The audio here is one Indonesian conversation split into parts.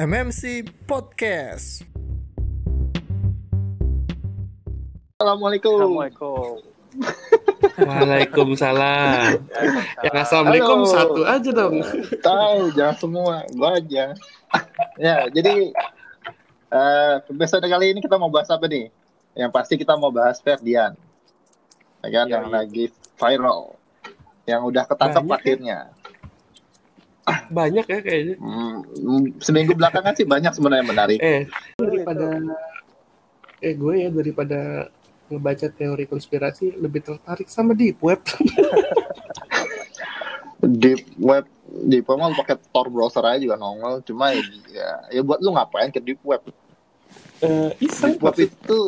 MMC Podcast. Assalamualaikum. Assalamualaikum. Waalaikumsalam. Yang assalamualaikum Halo. satu aja dong. Tahu, jangan semua, gua aja. ya, jadi eh episode kali ini kita mau bahas apa nih? Yang pasti kita mau bahas Ferdian. Ya kan, Iya, yang iya. lagi viral. Yang udah ketangkap Banyak ya? akhirnya. Banyak ya kayaknya. Hmm, seminggu belakangan sih banyak sebenarnya menarik. Eh, daripada eh gue ya daripada ngebaca teori konspirasi lebih tertarik sama deep web. Di web di web mah pakai Tor browser aja juga nongol. Cuma ya, ya, ya buat lu ngapain ke deep web? Eh, iseng Deep web maksud- itu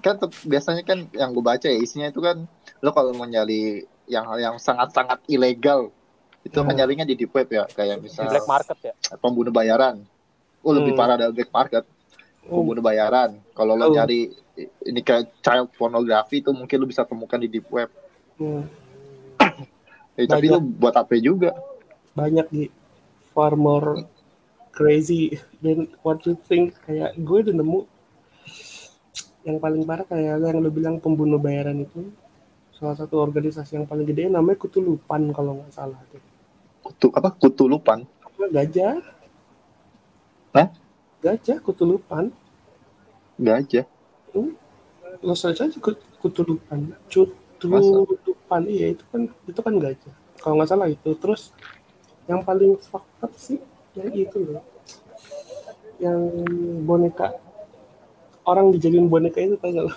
kan biasanya kan yang gue baca ya isinya itu kan lo kalau mau nyari yang yang sangat-sangat ilegal itu Hmm. nyarinya di deep web ya kayak Di misal black market ya. pembunuh bayaran. Oh lebih Hmm. parah dari black market Oh, pembunuh bayaran. Kalau lo Oh. nyari ini kayak child pornography itu mungkin lo bisa temukan di deep web. hmm, Eh, tapi lo buat apa juga? banyak di far more crazy than what you think kayak gue udah nemu yang paling parah kayak yang lo bilang pembunuh bayaran itu salah satu organisasi yang paling gede namanya Kutulupan kalau nggak salah tuh. Kutu apa? Kutulupan. Apa, gajah Hah? gajah kutulupan Gajah. lo search aja kut- kutulupan kutulupan iya itu kan itu kan gajah kalau nggak salah itu terus yang paling up sih yang itu loh yang boneka orang dijadiin boneka itu tau gak lo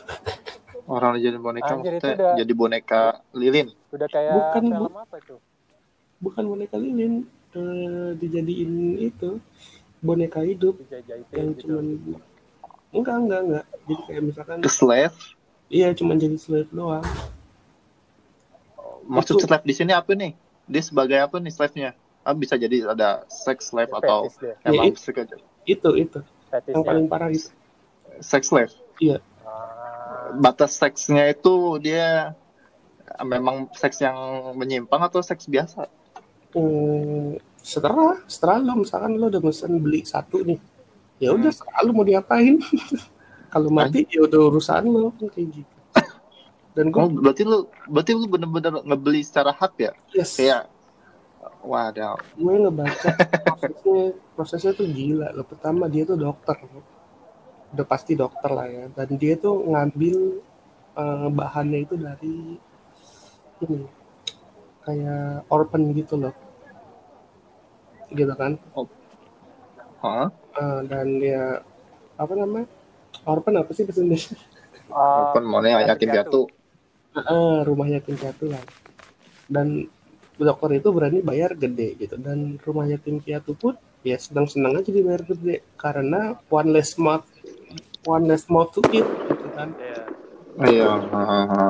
Orang jadi boneka Anjir, maksudnya udah- jadi boneka lilin. Udah kayak Bukan, film Bu. apa itu? Bukan boneka lilin eh, dijadiin itu boneka hidup Dijajah yang gitu. cuman enggak enggak enggak jadi kayak misalkan The slave. iya cuman jadi slave doang Maksud Itu- slave di sini apa nih? Dia sebagai apa nih slave-nya? Ah, bisa jadi ada sex slave atau dia. Ya, emang itu. itu itu Fetishnya. yang paling parah itu sex slave. Ah, Batas seksnya itu dia memang seks yang menyimpang atau seks biasa? Hmm, setelah setelah lo misalkan lo udah mesen beli satu nih ya udah setelah lo mau diapain? Kalau mati ya udah urusan lo kan kayak gitu. Dan gue Oh, berarti lu berarti lu bener-bener ngebeli secara hak ya? yes. Kayak waduh. gue ngebaca prosesnya prosesnya tuh gila. Lo pertama dia tuh dokter. Udah pasti dokter lah ya. Dan dia tuh ngambil eh, bahannya itu dari ini kayak orphan gitu loh gitu kan Hah? Eh, dan ya apa namanya orphan apa sih bahasa Indonesia ah, Open mana yatim piatu? Eh, rumah yatim piatu lah dan dokter itu berani bayar gede gitu dan rumah yatim piatu pun ya senang-senang aja dibayar gede karena one less mouth one less mouth to eat gitu kan Iya. Iya. hahaha.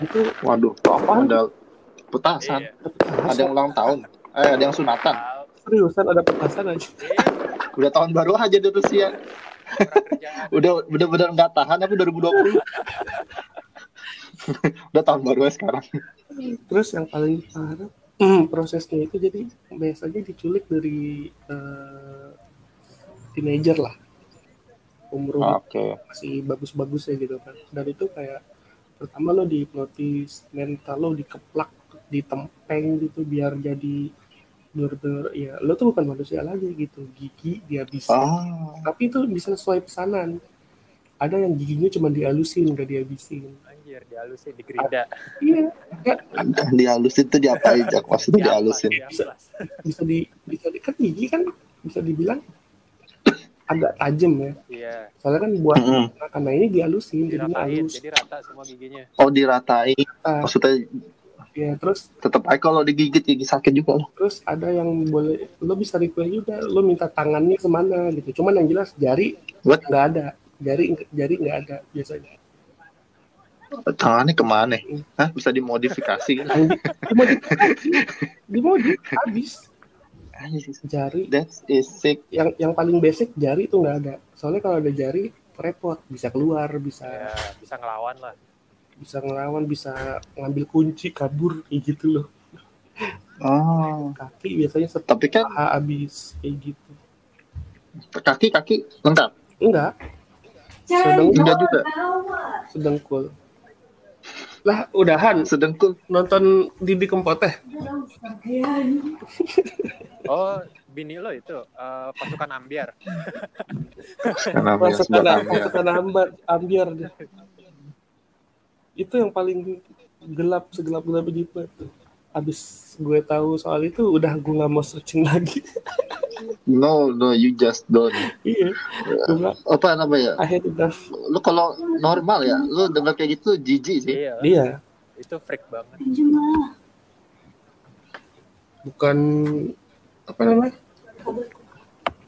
itu Waduh, apaan ada petasan, Iya. ada yang ulang tahun, eh ada yang sunatan. Seriusan ada petasan aja Iya, Udah tahun baru aja di Rusia. Udah bener-bener nggak tahan apa 2020. Udah tahun baru sekarang. terus yang paling parah prosesnya itu jadi biasanya diculik dari eh, teenager lah umur Oke. masih bagus-bagus ya gitu kan dan itu kayak pertama lo dihipnotis mental lo dikeplak ditempeng gitu biar jadi bener-bener ya lo tuh bukan manusia lagi gitu gigi dihabisin Ah, tapi itu bisa sesuai pesanan ada yang giginya cuma dihalusin gak dihabisin Anjir, dihalusin, iya ya, dihalusin tuh diapain Jak? Maksudnya dihalusin. Diamplas. bisa di bisa di, kan gigi kan bisa dibilang agak tajam ya Iya, soalnya kan buat Mm-mm. karena ini dihalusin jadi halus jadi rata semua giginya. Oh diratain. Maksudnya ya terus tetap aja kalau digigit gigi sakit juga loh. terus ada yang boleh lo bisa request juga lo minta tangannya ke mana gitu cuman yang jelas jari What? nggak ada jari jari nggak ada biasanya Tangannya ke mana? Hah? Bisa dimodifikasi di, dimodifikasi dimodif habis jari That is sick. yang yang paling basic jari itu nggak ada soalnya kalau ada jari repot bisa keluar bisa Ya, bisa ngelawan lah. Bisa ngelawan bisa ngambil kunci kabur kayak gitu loh Oh. kaki biasanya Tapi kan setelah habis kayak gitu Kaki kaki lengkap. Enggak, sedang Enggak juga. sedang cool. Lah, udahan Sedengkul. nonton Didi Kempot teh. Oh, bini lo itu eh, pasukan ambiar. Pasukan sebelah pasukan ambar, ambiar deh. Itu yang paling gelap segelap gelap di tuh. Abis gue tahu soal itu udah gue nggak mau searching lagi. No, no, you just don't. iya. Apa namanya? I hate enough. Lu kalau normal ya, lu denger kayak gitu jijik sih. Iya. Dia Itu freak banget. bukan apa namanya?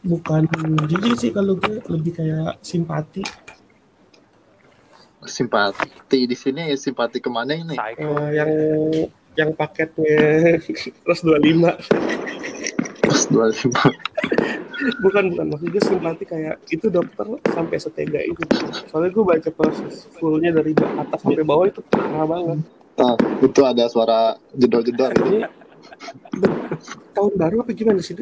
Bukan jijik sih kalau gue lebih kayak simpati. Simpati di sini simpati ke mana ini? Psycho. Eh, yang yang paketnya plus 25 Pas 25. bukan bukan maksud gue simpati kayak itu dokter sampai setega itu soalnya gue baca proses fullnya dari atas sampai bawah itu parah banget Nah, itu ada suara jedor-jedor ini tahun baru apa gimana sih?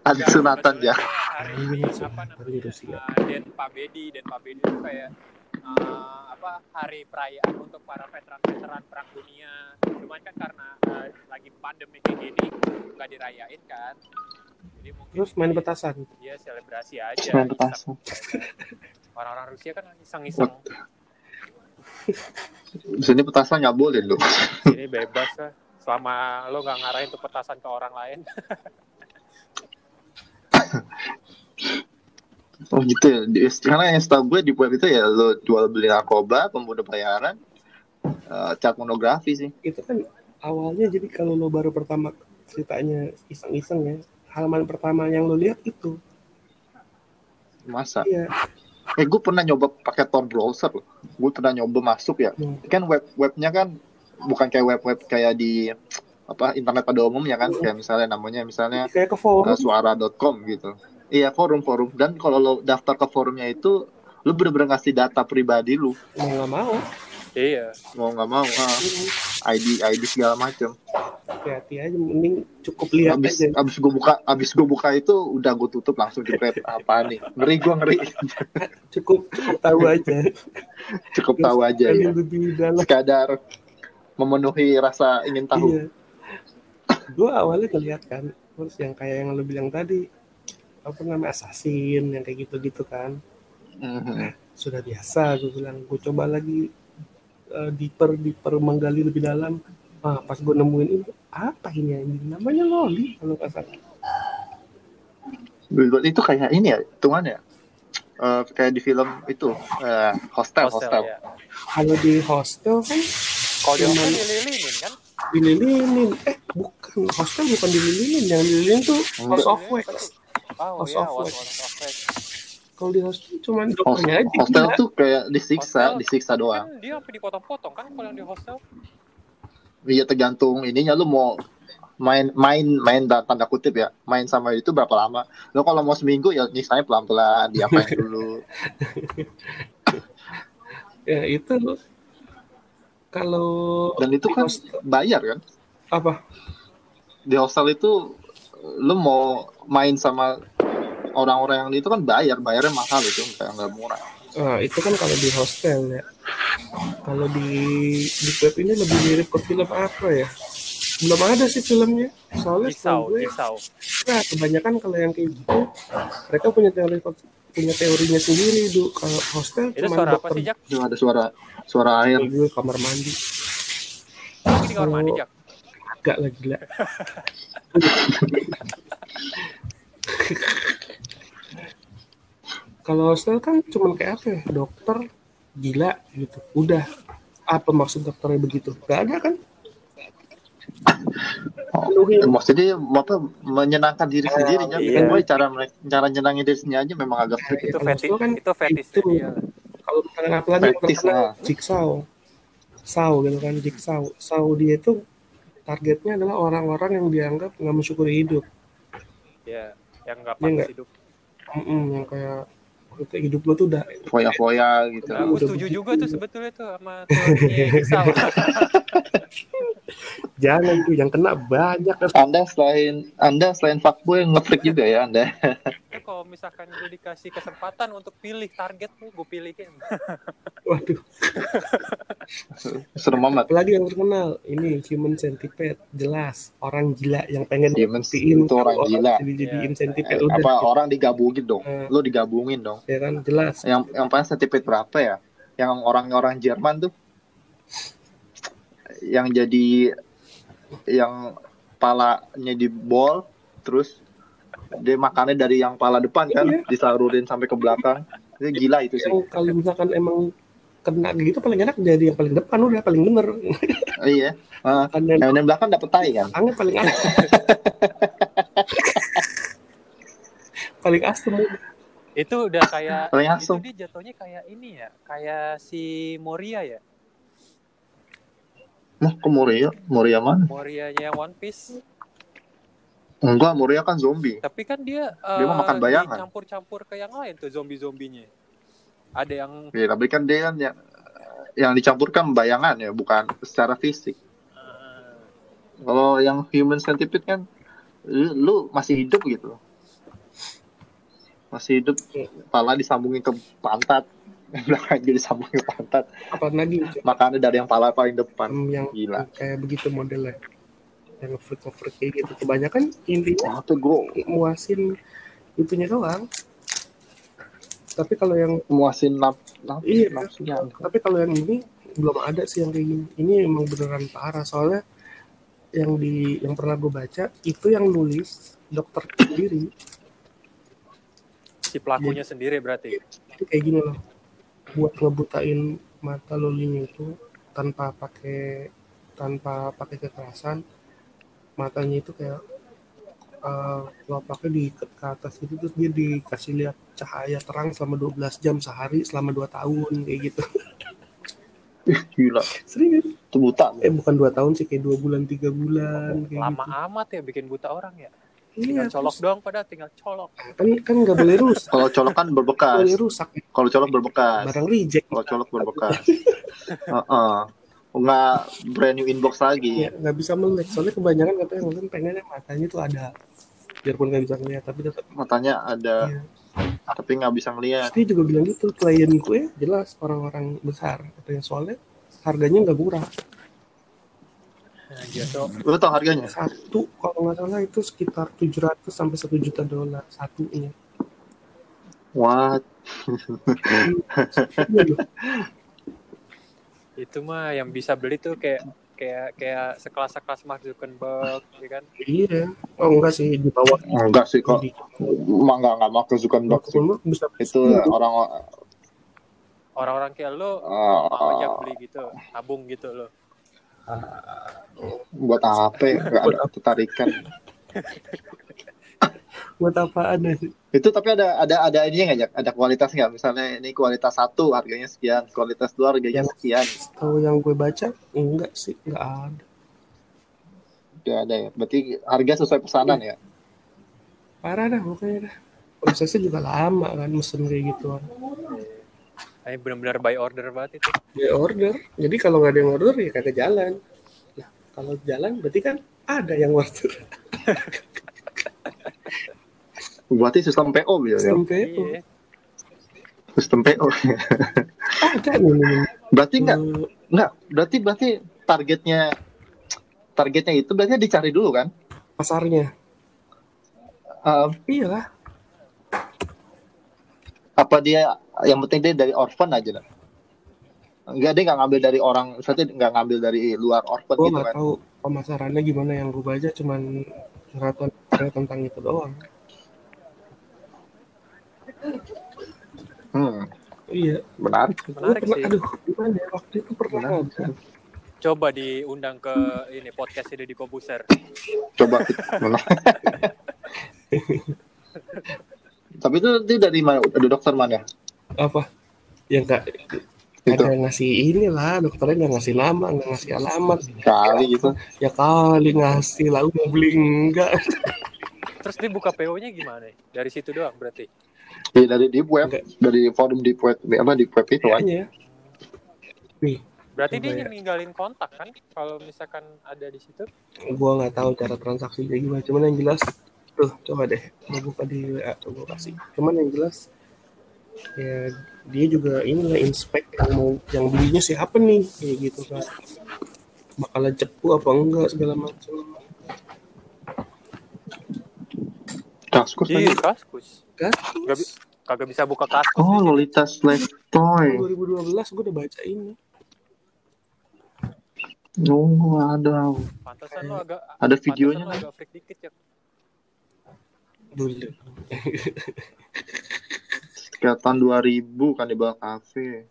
Ada sunatan ya. Hari ini Iya, apa baru namanya? Rusia. eh, Den Pak Bedi, Den Pak Bedi itu kayak eh, apa hari perayaan untuk para veteran-veteran perang dunia. Cuman kan karena eh, lagi pandemi kayak gini nggak dirayain kan. Jadi mungkin terus main dia- petasan Dia selebrasi aja. Main petasan. Orang-orang Rusia kan iseng-iseng. Di sini petasan nggak boleh lu. Ini bebas lah. Selama lo nggak ngarahin tuh petasan ke orang lain. Oh gitu ya. Di, karena yang setahu gue di web itu ya lu jual beli narkoba, pembunuh bayaran, eh, cat pornografi sih. itu kan awalnya jadi kalau lo baru pertama ceritanya iseng-iseng ya halaman pertama yang lo lihat itu Masa? iya Eh gue pernah nyoba pakai Tor browser loh. Gue pernah nyoba masuk ya. Hmm. Kan web webnya kan bukan kayak web web kayak di apa internet pada umumnya kan kayak misalnya namanya misalnya kayak ke forum uh, suara.com gitu. Iya forum-forum. Dan kalau lo daftar ke forumnya itu lu bener-bener ngasih data pribadi lu mau nggak mau. Iya. mau nggak mau ah, Hmm, ID ID segala macam. hati-hati aja mending cukup lihat Abis aja. abis gue buka abis gue buka itu udah gue tutup langsung jepret apa nih? Ngeri gue ngeri. Cukup cukup tahu aja. Cukup tahu aja ya lebih dalam. Sekadar memenuhi rasa ingin tahu. Iya. Gue awalnya ngeliat kan, terus yang kayak yang lo bilang tadi, apa namanya assassin, yang kayak gitu-gitu kan, Mhm. sudah biasa. Gue bilang, gue coba lagi eh, deeper, deeper menggali lebih dalam. Ah, pas gue nemuin ini, apa ini ini namanya loli kalau nggak salah. Billboard itu kayak ini ya, hitungan ya. Eh, kayak di film itu eh, hostel, hostel. ya. Kalau di hostel kan Kalau di hostel dililingin kan. dililinin, eh bukan hostel bukan dililinin, yang dililinin tuh house of wax. Oh House iya, of wax. was of wax. Kalau di hostel cuman Hos- dokternya aja. hostel tuh kayak disiksa, Hostel disiksa doang. Kan dia sampai dipotong-potong kan kalau yang di hostel. Iya tergantung ininya lu mau main main main da- tanda kutip ya main sama itu berapa lama lo kalau mau seminggu ya nyiksanya pelan pelan diapain dulu Ya itu kalau dan itu kan hostel- bayar kan apa? di hostel itu lu mau main sama orang-orang yang itu kan bayar bayarnya mahal itu kayak nggak murah Nah, itu kan kalau di hostel ya. Kalau di di web ini lebih mirip ke film apa ya? Belum ada sih filmnya. Soalnya Jisau, setahu gue, jisau. nah, kebanyakan kalau yang kayak gitu, mereka punya teori punya teorinya sendiri du kalau hostel Itu cuma suara apa dokter sih, Jak? itu ada suara suara air gue kamar mandi Lagi di kamar mandi, Jak. agak lah gila kalau hostel kan cuma kayak apa ya dokter gila gitu udah apa maksud dokternya begitu gak ada kan Penuhi. maksudnya apa menyenangkan diri sendiri ya iya. Gue cara cara nyenangin diri sendiri aja memang agak Itu Kalau fetish, kan itu fetish itu. dia. kalau misalnya apalagi Praktis terkenal lah. jigsaw saw gitu kan jigsaw saw dia itu targetnya adalah orang-orang yang dianggap nggak mensyukuri hidup Ya, yang nggak Iya pantas hidup. Mm-mm, yang kayak kayak hidup lo tuh udah foya-foya gitu aku setuju begitu. juga tuh sebetulnya tuh sama Jisau. jangan tuh yang kena banyak anda selain anda selain fuckboy ngefreak juga ya anda kalau misalkan gue dikasih kesempatan untuk pilih target nih, gue pilihin. Waduh, Serem amat. apalagi yang terkenal ini human centipede jelas orang gila yang pengen Human itu orang gila. jadi Iya. centipede Eh, udah apa orang digabungin dong? Eh. Lu digabungin dong. ya kan jelas Yang yang paling centipede berapa ya? Yang orang-orang Jerman tuh yang jadi yang palanya di bol terus dia makannya dari yang pala depan kan Iya. disalurin sampai ke belakang itu gila itu sih kalau misalkan emang kena gitu paling enak jadi yang paling depan udah paling bener iya kan yang belakang dapet tai kan belakangnya paling asem paling asem. Itu udah kayak Paling itu asem. dia jatuhnya kayak ini ya, kayak si Moria ya. Nah, ke Moria? Moria mana? Morianya yang One Piece. Enggak, Moria kan zombie. Tapi kan dia Dia mau eh, makan bayangan. dicampur-campur ke yang lain tuh zombie-zombinya. Ada yang Ya, tapi kan dia kan yang, yang dicampurkan bayangan ya, bukan secara fisik. eh, Kalau yang human centipede kan, lu, lu masih hidup gitu. Masih hidup, kepala disambungin ke pantat. Belakang juga disambungin ke pantat. apa lagi Makannya dari yang pala paling depan. yang Gila. kayak begitu modelnya yang freak freak kayak gitu. Kebanyakan intinya muasin itunya doang. Tapi kalau yang muasin naf Iya. tapi kalau yang ini belum ada sih yang kayak gini. Ini emang beneran parah. Soalnya yang di yang pernah gue baca itu yang nulis dokter sendiri. Si pelakunya sendiri berarti. itu kayak gini loh. Buat ngebutain mata lolinya itu tanpa pakai tanpa pakai kekerasan matanya itu kayak eh kelopaknya diikat ke atas itu terus dia dikasih lihat cahaya terang selama 12 jam sehari selama 2 tahun kayak gitu Gila. serius Itu buta. eh bukan dua tahun sih kayak dua bulan tiga bulan kayak Lama gitu amat ya bikin buta orang ya. iya Tinggal colok terus doang pada tinggal colok. kan kan nggak boleh rusak Kalau colok kan nggak berbekas. boleh rusak Kalau colok berbekas. barang reject Kalau colok berbekas. Heeh. Nggak brand new inbox lagi. ya nggak bisa melek soalnya kebanyakan katanya mungkin pengennya matanya tuh ada biarpun nggak bisa ngeliat tapi tetap Matanya ada, iya. tapi nggak bisa ngeliat. dia juga bilang gitu klien gue jelas orang-orang besar katanya soalnya harganya nggak murah Nah, gitu. Lu tau harganya? satu kalau nggak salah itu sekitar 700 sampai satu juta dolar satunya What? Itu mah yang bisa beli tuh kayak kayak kayak sekelas-sekelas Mark Zuckerberg, ya kan? iya oh enggak sih di bawah Enggak sih kok. di Emang nggak nggak mau ke Zuckerberg sih. Zuckerberg bisa Itu orang Orang-orang kayak lo uh, mau aja beli gitu, tabung gitu lo. buat apa? ya? Nggak ada ketarikan. buat apaan ya Itu tapi ada ada ada ininya nggak Jack? Ada kualitas nggak? Misalnya ini kualitas satu harganya sekian, kualitas dua harganya Yang- sekian. tahu yang gue baca enggak sih enggak ada Nggak ada ya. Berarti harga sesuai pesanan ya. parah dah pokoknya dah prosesnya juga lama kan mesen kayak gitu Ini benar-benar by order banget itu. dia order jadi kalau nggak ada yang order ya kagak jalan nah kalau jalan berarti kan ada yang order Berarti sistem PO ya. Iya. Sistem PO. ada nih nih, nih. Berarti nggak Eh, nggak. Berarti berarti targetnya targetnya itu berarti dicari dulu kan? pasarnya Eh, iya lah apa dia yang penting dia dari orphan aja lah. Enggak dia nggak ngambil dari orang, misalnya nggak ngambil dari luar orphan gue gitu kan? tahu pemasarannya gimana yang gue baca cuman curhatan tentang itu doang Hmm, iya Menarik pernah sih. aduh gimana ya waktu itu pernah ada. Coba diundang ke ini podcast ini di Kobuser. Coba kita benar. Tapi itu dia dari mana? Dari dokter mana? apa yang nggak Itu ada yang ngasih inilah dokternya nggak ngasih nama nggak ngasih alamat kali gitu. ya kali ngasih lalu mau beli enggak Terus dia buka PO-nya gimana? Dari situ doang berarti. Iya dari deep web, Enggak. dari forum deep web, apa deep web itu kan? kayaknya nih Berarti Coba dia ya. ninggalin kontak kan? Kalau misalkan ada di situ. gua nggak tahu cara transaksinya gimana. Cuman yang jelas tuh coba deh. Gue buka di WA coba kasih. Cuman yang jelas ya dia juga inilah inspek yang mau yang belinya siapa nih? Kayak gitu kan bakalan cepu apa enggak segala macam Kaskus Iya, kaskus. kan Gak bi- kagak bisa buka kaskus. Oh, di. Lolita Slave Toy. 2012 gue udah baca ini Oh, ada. Pantesan lo agak Ada videonya lo agak freak dikit ya. dulu tahun 2000 Cannibal Cafe.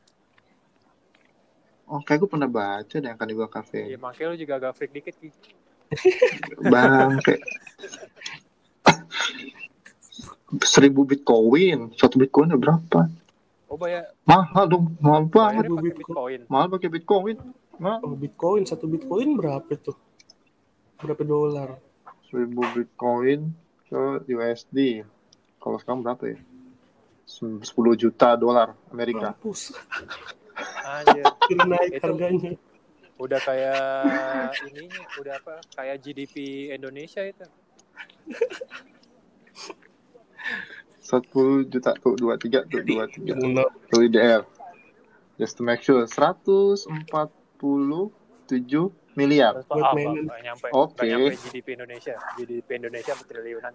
Oh, kayak gue pernah baca deh yang Cannibal Iya, Cafe. makanya lo juga agak freak dikit Ki. Bang, kayak seribu bitcoin, satu bitcoin berapa? Oh, bayar Mahal dong, mahal banget. pakai Bitcoin. Bitcoin. Mahal pakai bitcoin. Nah, oh bitcoin satu bitcoin berapa tuh berapa dolar seribu bitcoin ke USD. Kalau sekarang berapa ya? Sem- 10 juta dolar Amerika. mampus Anjir. Naik Itu- harganya Udah kayak ininya, udah apa? Kayak GDP Indonesia itu. 10 juta tuh 23 tuh 23 Bener. tuh IDR. Just to make sure 147 miliar. Terus, Buat ah, mainan. nggak nyampe, Oke. nyampe GDP Indonesia. GDP Indonesia triliunan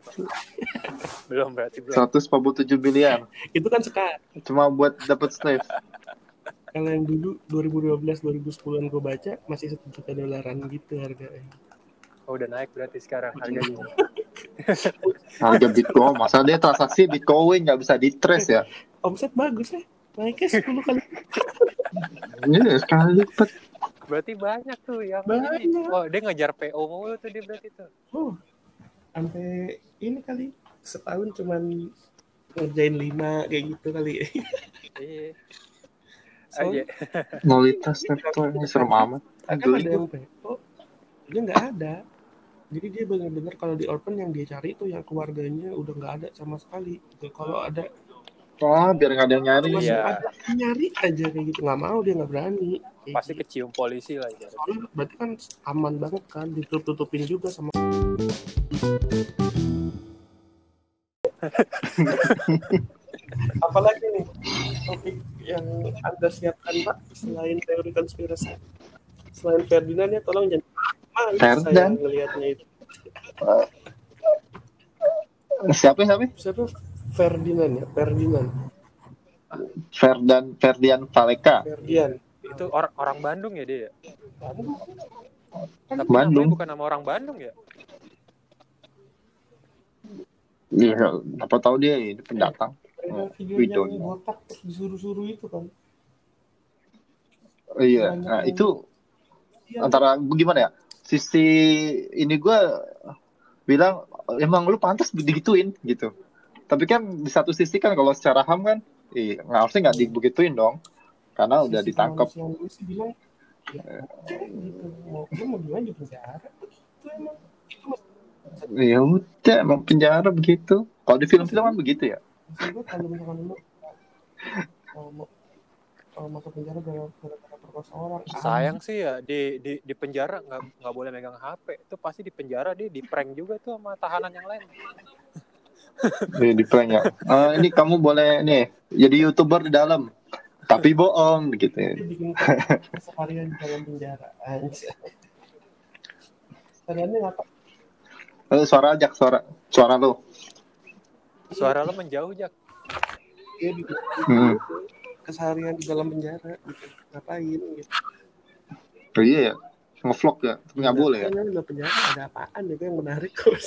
belum berarti belum. 147 miliar. itu kan sekarang Cuma buat dapat slave. kalau yang dulu 2012 2010 gue baca masih satu juta dolaran gitu harganya Oh, udah naik berarti sekarang harganya. Harga bitcoin. Masa dia transaksi bitcoin nggak bisa di trace ya? omset bagus ya naiknya 10 kali Iya, sekali lipat. Berarti banyak tuh yang Banyak. ini. Wah, dia ngejar PO mulu tuh dia berarti tuh. oh sampai ini kali setahun cuman ngerjain lima kayak gitu kali Iya. Aja. Nolitas laptop ini serem amat. kan ada PO dia nggak ada jadi dia benar-benar kalau di open yang dia cari itu yang keluarganya udah nggak ada sama sekali gitu. kalau ada Oh, biar nggak ada yang nyari. masih Iya. ada nyari aja kayak gitu nggak mau dia nggak berani Kayak Pasti gitu. kecium polisi lah ya. Soalnya berarti kan aman banget kan ditutup-tutupin juga sama apalagi nih topik yang anda siapkan pak selain teori konspirasi selain Ferdinand ya tolong jangan saya ngelihatnya itu Siapa siapa? siapa Ferdinand ya Ferdinand Ferdan Ferdian Valeka. Ferdian Itu orang orang Bandung ya dia ya? Tapi Bandung. bukan nama orang Bandung ya? Iya, apa tahu dia ini pendatang. Oh, video we yang don't know. botak disuruh-suruh itu kan Oh, iya, nah itu antara gimana ya? Sisi ini gua bilang emang lu pantas digituin gitu. Tapi kan di satu sisi kan kalau secara ham kan, iya, nggak harusnya nggak digituin dong, karena udah Sisi ditangkap. dulu sih bilang ya gitu mau lu mau gimana di penjara itu emang itu mas Ya udah, emang penjara begitu. Kalau di film-film kan begitu ya. maksud gue kalau misalkan lu mau mau kalau masuk penjara gara- gara-gara perkosa orang Sayang sih ya di di di penjara nggak nggak boleh megang HP. Itu pasti di penjara dia di prank juga tuh sama tahanan yang lain. Iya, di prank ya. Eh, ini kamu boleh nih jadi youtuber di dalam, tapi bohong gitu ya. bikin seharian di dalam penjara anjir sehariannya ngapa Eh, suara aja, suara, suara lo. Suara lo menjauh jak. bikin Hmm. Keseharian di dalam penjara gitu ngapain gitu Oh, iya ya, ngevlog ya, tapi nggak boleh ya. Di penjara ada apaan itu yang menarik kok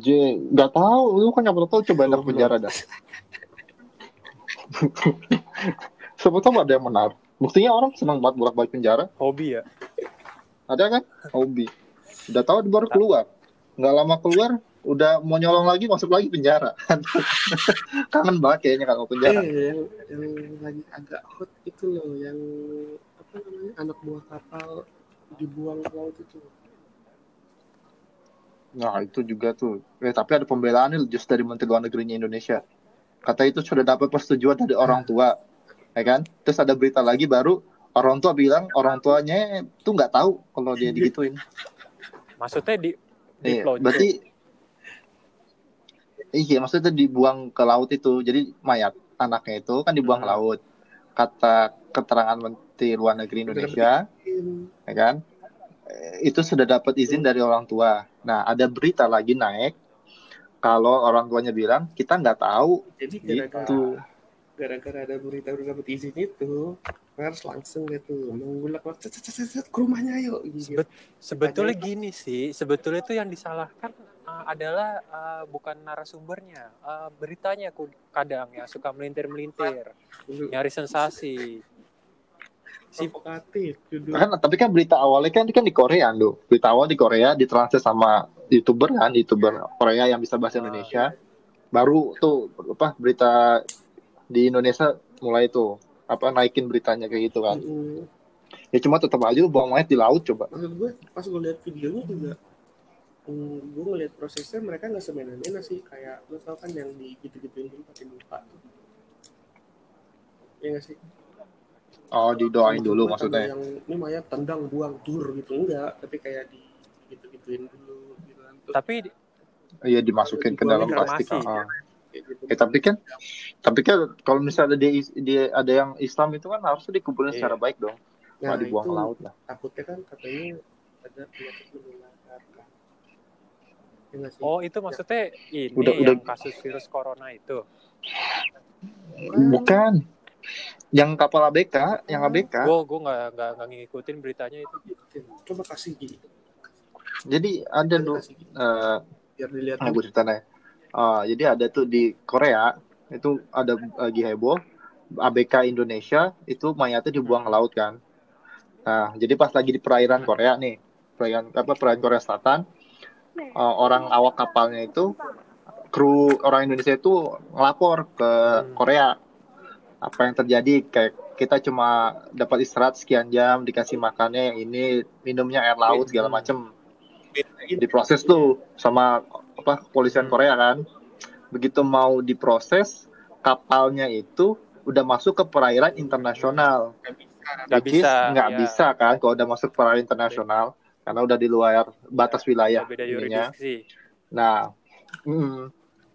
J, nggak tahu, lu kan nggak tahu coba enak penjara dah. Tahu ada yang menarik. Buktinya orang senang banget bolak-balik penjara. Hobi ya. Ada kan? Hobi. Udah tahu baru keluar. Nggak lama keluar, udah mau nyolong lagi masuk lagi penjara. Kangen banget kayaknya kalau penjara. Eh, yang, yang lagi agak hot itu loh, yang apa namanya anak buah kapal dibuang ke laut itu. Nah itu juga tuh. Eh tapi ada pembelaan nih just dari Menteri Luar Negerinya Indonesia. Kata itu sudah dapat persetujuan dari orang tua, ya kan? Terus ada berita lagi baru orang tua bilang orang tuanya tuh nggak tahu kalau dia digituin. Maksudnya di Iya, Diplonco. berarti iya maksudnya dibuang ke laut itu. Jadi mayat anaknya itu kan dibuang ke Hmm. laut. Kata keterangan Menteri Luar Negeri Indonesia, ya kan? Itu sudah dapat izin dari orang tua. Nah, ada berita lagi naik kalau orang tuanya bilang kita nggak tahu Jadi gara-gara gitu. gara-gara ada berita udah dapat izin itu, harus langsung gitu cet, ke rumahnya ayo gitu. Sebet- sebetulnya gini sih, sebetulnya itu yang disalahkan uh, adalah uh, bukan narasumbernya, uh, beritanya ku- kadang ya suka melintir-melintir, nyari sensasi. Si provokatif judul. Kan, tapi kan berita awalnya kan kan di Korea, do. Berita awal di Korea ditranslate sama youtuber kan, youtuber Korea yang bisa bahasa Ah. Indonesia. Baru tuh apa berita di Indonesia mulai tuh apa naikin beritanya kayak gitu kan. Mm, Ya cuma tetap aja lu buang mayat di laut coba. maksud gue pas gue lihat videonya juga mm, gue ngeliat prosesnya mereka nggak semena-mena sih kayak lo tau kan yang di gitu-gituin dulu pakai muka ya nggak sih Oh, didoain dulu maksudnya. yang ini mayat tendang buang tur gitu enggak tapi kayak di gitu-gituin dulu gitu kan Terus tapi Iya dimasukin ke dalam plastik. Ah. gitu. Ya, tapi kan tapi kan kalau misalnya dia, dia ada yang Islam itu kan harusnya dikumpulin Iya. secara baik dong. nah, Nggak dibuang itu ke laut lah. takutnya kan katanya ada penyakit menular ya sih oh itu maksudnya ini Udah- yang udah. kasus virus corona itu. Bukan. Yang kapal ABK, yang ABK. Gue gue nggak nggak nggak ngikutin beritanya itu. coba kasih gitu Jadi ada kasih gitu. eh biar dilihat ah, gue ceritain Ah, jadi ada tuh di Korea itu ada lagi heboh ABK Indonesia itu mayatnya dibuang ke laut kan. Nah, jadi pas lagi di perairan Korea nih, perairan apa perairan Korea Selatan, eh, orang awak kapalnya itu kru orang Indonesia itu ngelapor ke Hmm. Korea apa yang terjadi kayak kita cuma dapat istirahat sekian jam dikasih makannya yang ini minumnya air laut segala Hmm. macem diproses tuh sama apa kepolisian Hmm. Korea kan begitu mau diproses kapalnya itu udah masuk ke perairan internasional Nggak bisa, nggak ya. bisa kan kalau udah masuk perairan internasional karena udah di luar batas wilayah beda. Nah, mm.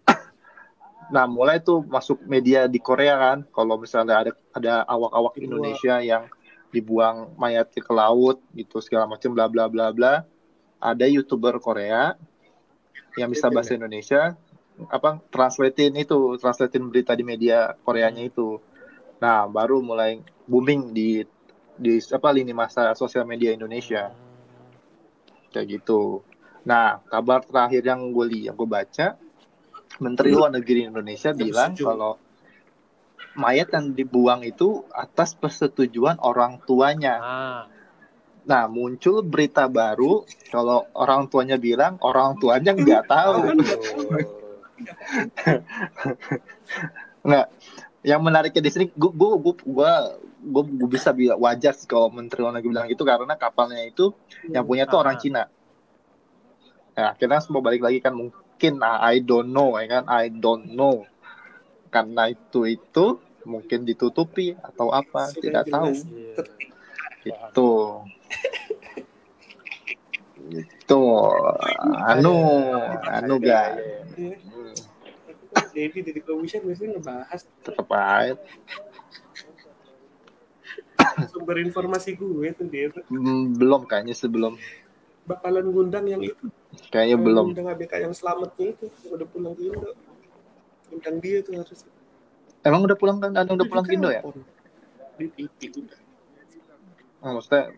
nah mulai tuh masuk media di Korea kan, kalau misalnya ada ada awak-awak. Indonesia yang dibuang mayatnya ke laut gitu segala macam bla bla bla bla. Ada youtuber Korea yang bisa bahasa Indonesia apa translatein itu, translatein berita di media Koreanya itu. Nah, baru mulai booming di di apa lini masa sosial media Indonesia kayak gitu. Nah, kabar terakhir yang gue lihat, gue baca, Menteri Luar Negeri Indonesia Yang bilang setuju. kalau mayat yang dibuang itu atas persetujuan orang tuanya. Ah, Nah, muncul berita baru kalau orang tuanya bilang orang tuanya nggak tahu. Nggak. Yang menariknya di sini, gue gue gue gue gue bisa bilang wajar sih kalau Menteri Luar Negeri bilang gitu karena kapalnya itu yang punya tuh orang Ah. Cina. Nah, kita semua balik lagi kan mungkin nah, I don't know ya kan I don't know karena itu itu mungkin ditutupi atau apa Sudah tidak tahu jelas. iya. itu itu anu anu Iya, guys iya, iya. Hmm, Jadi dari Commission biasanya ngebahas tetap aja sumber informasi gue tuh dia Hmm, belum kayaknya sebelum bakalan ngundang yang itu. Kayaknya belum. ngundang ABK yang selamatnya itu udah pulang ke Indo. Ngundang dia tuh harus. Emang udah pulang kan? Anu udah pulang ke Indo ya? di TV udah Oh, maksudnya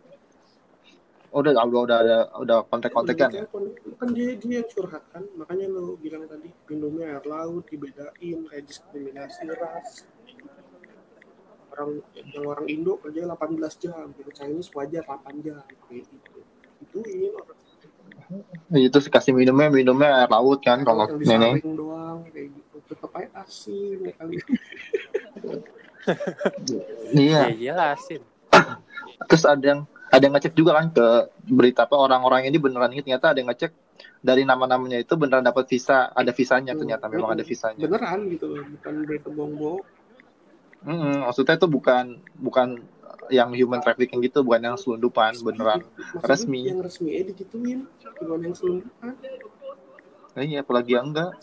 udah udah udah ada udah kontak-kontakan ya? Telepon. kan dia dia yang curhat kan makanya lo bilang tadi minumnya air laut dibedain kayak diskriminasi ras orang yang orang Indo kerja 18 jam gitu Chinese wajar 8 jam kayak gitu. Ituin orang itu sih kasih minumnya minumnya air laut kan kalau nenek. doang kayak gitu. Tetap aja asin ya kali. Iya. Iya, iya lah, Sin. terus ada yang ada yang ngecek juga kan ke berita apa orang-orang ini beneran ini ternyata ada yang ngecek dari nama-namanya itu beneran dapat visa ada visanya ternyata memang ada visanya. Beneran gitu bukan berita bohong-bohong Mm-mm, maksudnya itu bukan bukan yang human trafficking gitu bukan yang selundupan beneran Maksudnya resmi. Yang resmi eh digituin. Gimana yang selundupan? Nah, iya apalagi yang enggak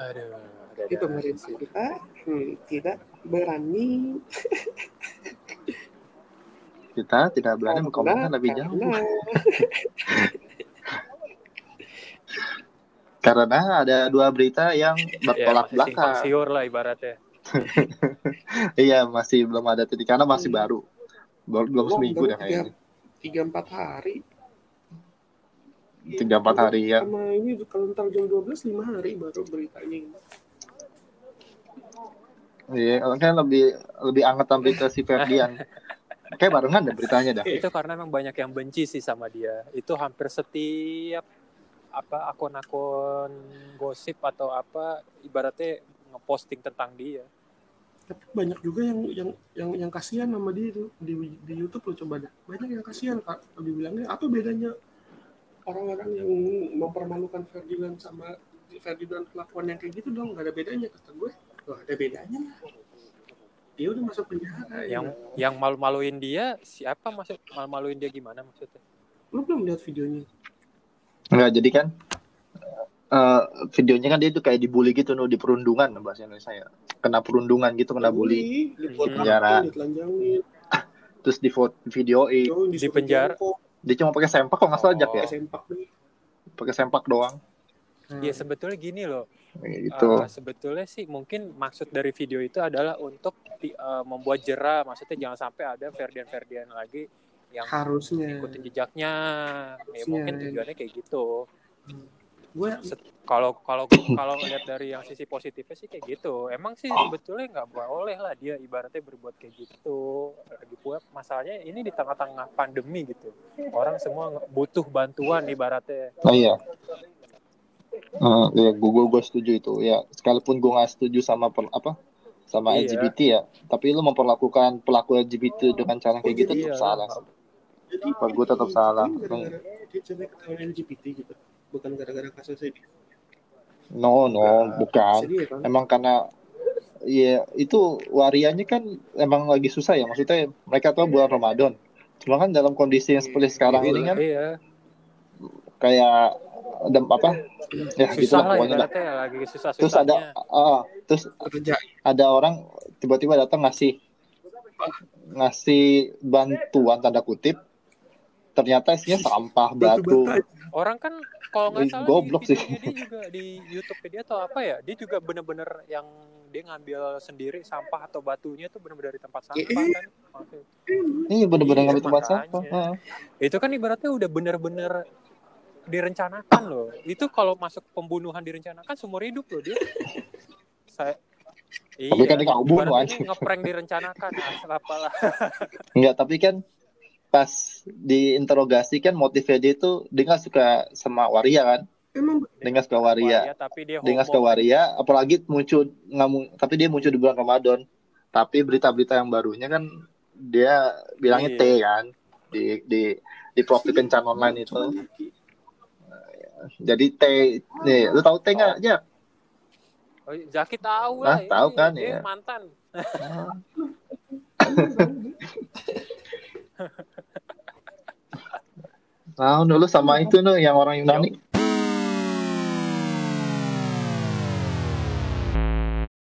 Aduh. ada- Itu kemarin sih kita hmm, tidak berani kita tidak berani mengkomentar lebih jauh karena karena ada dua berita yang Ya, bertolak simpang belakang siur lah ibaratnya. iya masih belum ada titik karena masih Iya. baru belum, belum seminggu dah kayaknya tiga empat hari. tiga empat hari ya Sama ini kalau ntar jam 12 lima hari baru beritanya ini. iya kan lebih lebih angetan berita si Ferdian kayak barengan deh beritanya dah Itu karena memang banyak yang benci sih sama dia. Itu hampir setiap apa akun-akun gosip atau apa ibaratnya ngeposting tentang dia. Tapi banyak juga yang yang yang yang kasihan sama dia itu di di YouTube lo coba deh. Banyak yang kasihan kak. Lebih bilangnya apa bedanya orang-orang yang mempermalukan Ferdinand sama Ferdinand kelakuan yang kayak gitu dong nggak ada bedanya kata gue. Loh, ada bedanya lah. Dia udah masuk penjara. Yang ya. yang malu-maluin dia siapa maksud malu-maluin dia gimana maksudnya? lu belum lihat videonya? Enggak, jadi kan eh, videonya kan dia tuh kayak dibully gitu no, di perundungan bahasa Indonesia ya. Kena perundungan gitu, kena bully. di Penjara. Terus di videoin. jauh, Di penjara. Dia cuma pakai sempak kok nggak salah Jak, ya. pakai sempak deh. Pakai sempak doang. Ya sebetulnya gini loh. Kayak gitu. Eh, sebetulnya sih mungkin maksud dari video itu adalah untuk di- eh, membuat jerah. Maksudnya jangan sampai ada Ferdian Ferdian lagi yang Harusnya. ikutin jejaknya. Ya Iya. mungkin tujuannya kayak gitu. Gue Kalau kalau kalau lihat dari yang sisi positifnya sih kayak gitu. Emang sih sebetulnya nggak boleh lah dia ibaratnya berbuat kayak gitu. Lagi pula masalahnya ini di tengah-tengah pandemi gitu. Orang semua butuh bantuan ibaratnya. Nah iya. Eh, ya gue gue setuju itu ya sekalipun gue nggak setuju sama per- apa sama Iya. LGBT ya tapi lu memperlakukan pelaku LGBT dengan cara kayak gitu Iya. tetap salah jadi gue tetap salah. ini gara-gara LGBT gitu bukan gara-gara kasus ini? No no bukan. sedih kan emang karena ya itu warianya kan emang lagi susah ya. Maksudnya mereka tuh bulan Ramadan. Cuma kan dalam kondisi yang seperti sekarang ini kan Iya. kayak ada apa? Ya gitu Susah lah lah pokoknya lah. lagi susah terus ada ah, terus kerja. ada orang tiba-tiba datang ngasih ngasih bantuan tanda kutip. Ternyata isinya sampah batu batu orang kan kalau nggak salah goblok di sih. dia juga di YouTube dia atau apa ya dia juga bener-bener yang dia ngambil sendiri sampah atau batunya tuh bener-bener dari tempat sampah Iya. kan Maksudnya, ini bener-bener Iya, ngambil tempat sampah Ah. itu kan ibaratnya udah bener-bener direncanakan loh itu kalau masuk pembunuhan direncanakan seumur hidup loh dia saya Tapi kan dia nggak bunuh, ini ngeprank direncanakan apalah Enggak, tapi kan pas diinterogasi kan motifnya dia itu dia nggak suka sama waria kan? Emang dia nggak suka waria. Waria, tapi dia dia nggak suka waria apalagi muncul nggak tapi dia muncul di bulan Ramadan. Tapi berita-berita yang barunya kan dia bilangnya Iya. T kan di di di profil kencan online itu. Jadi T nih lu tahu T nggak ya Oh, Zaki tahu Nah, lah tahu ini kan, dia ya. mantan Nah, dulu sama itu nih yang orang Yunani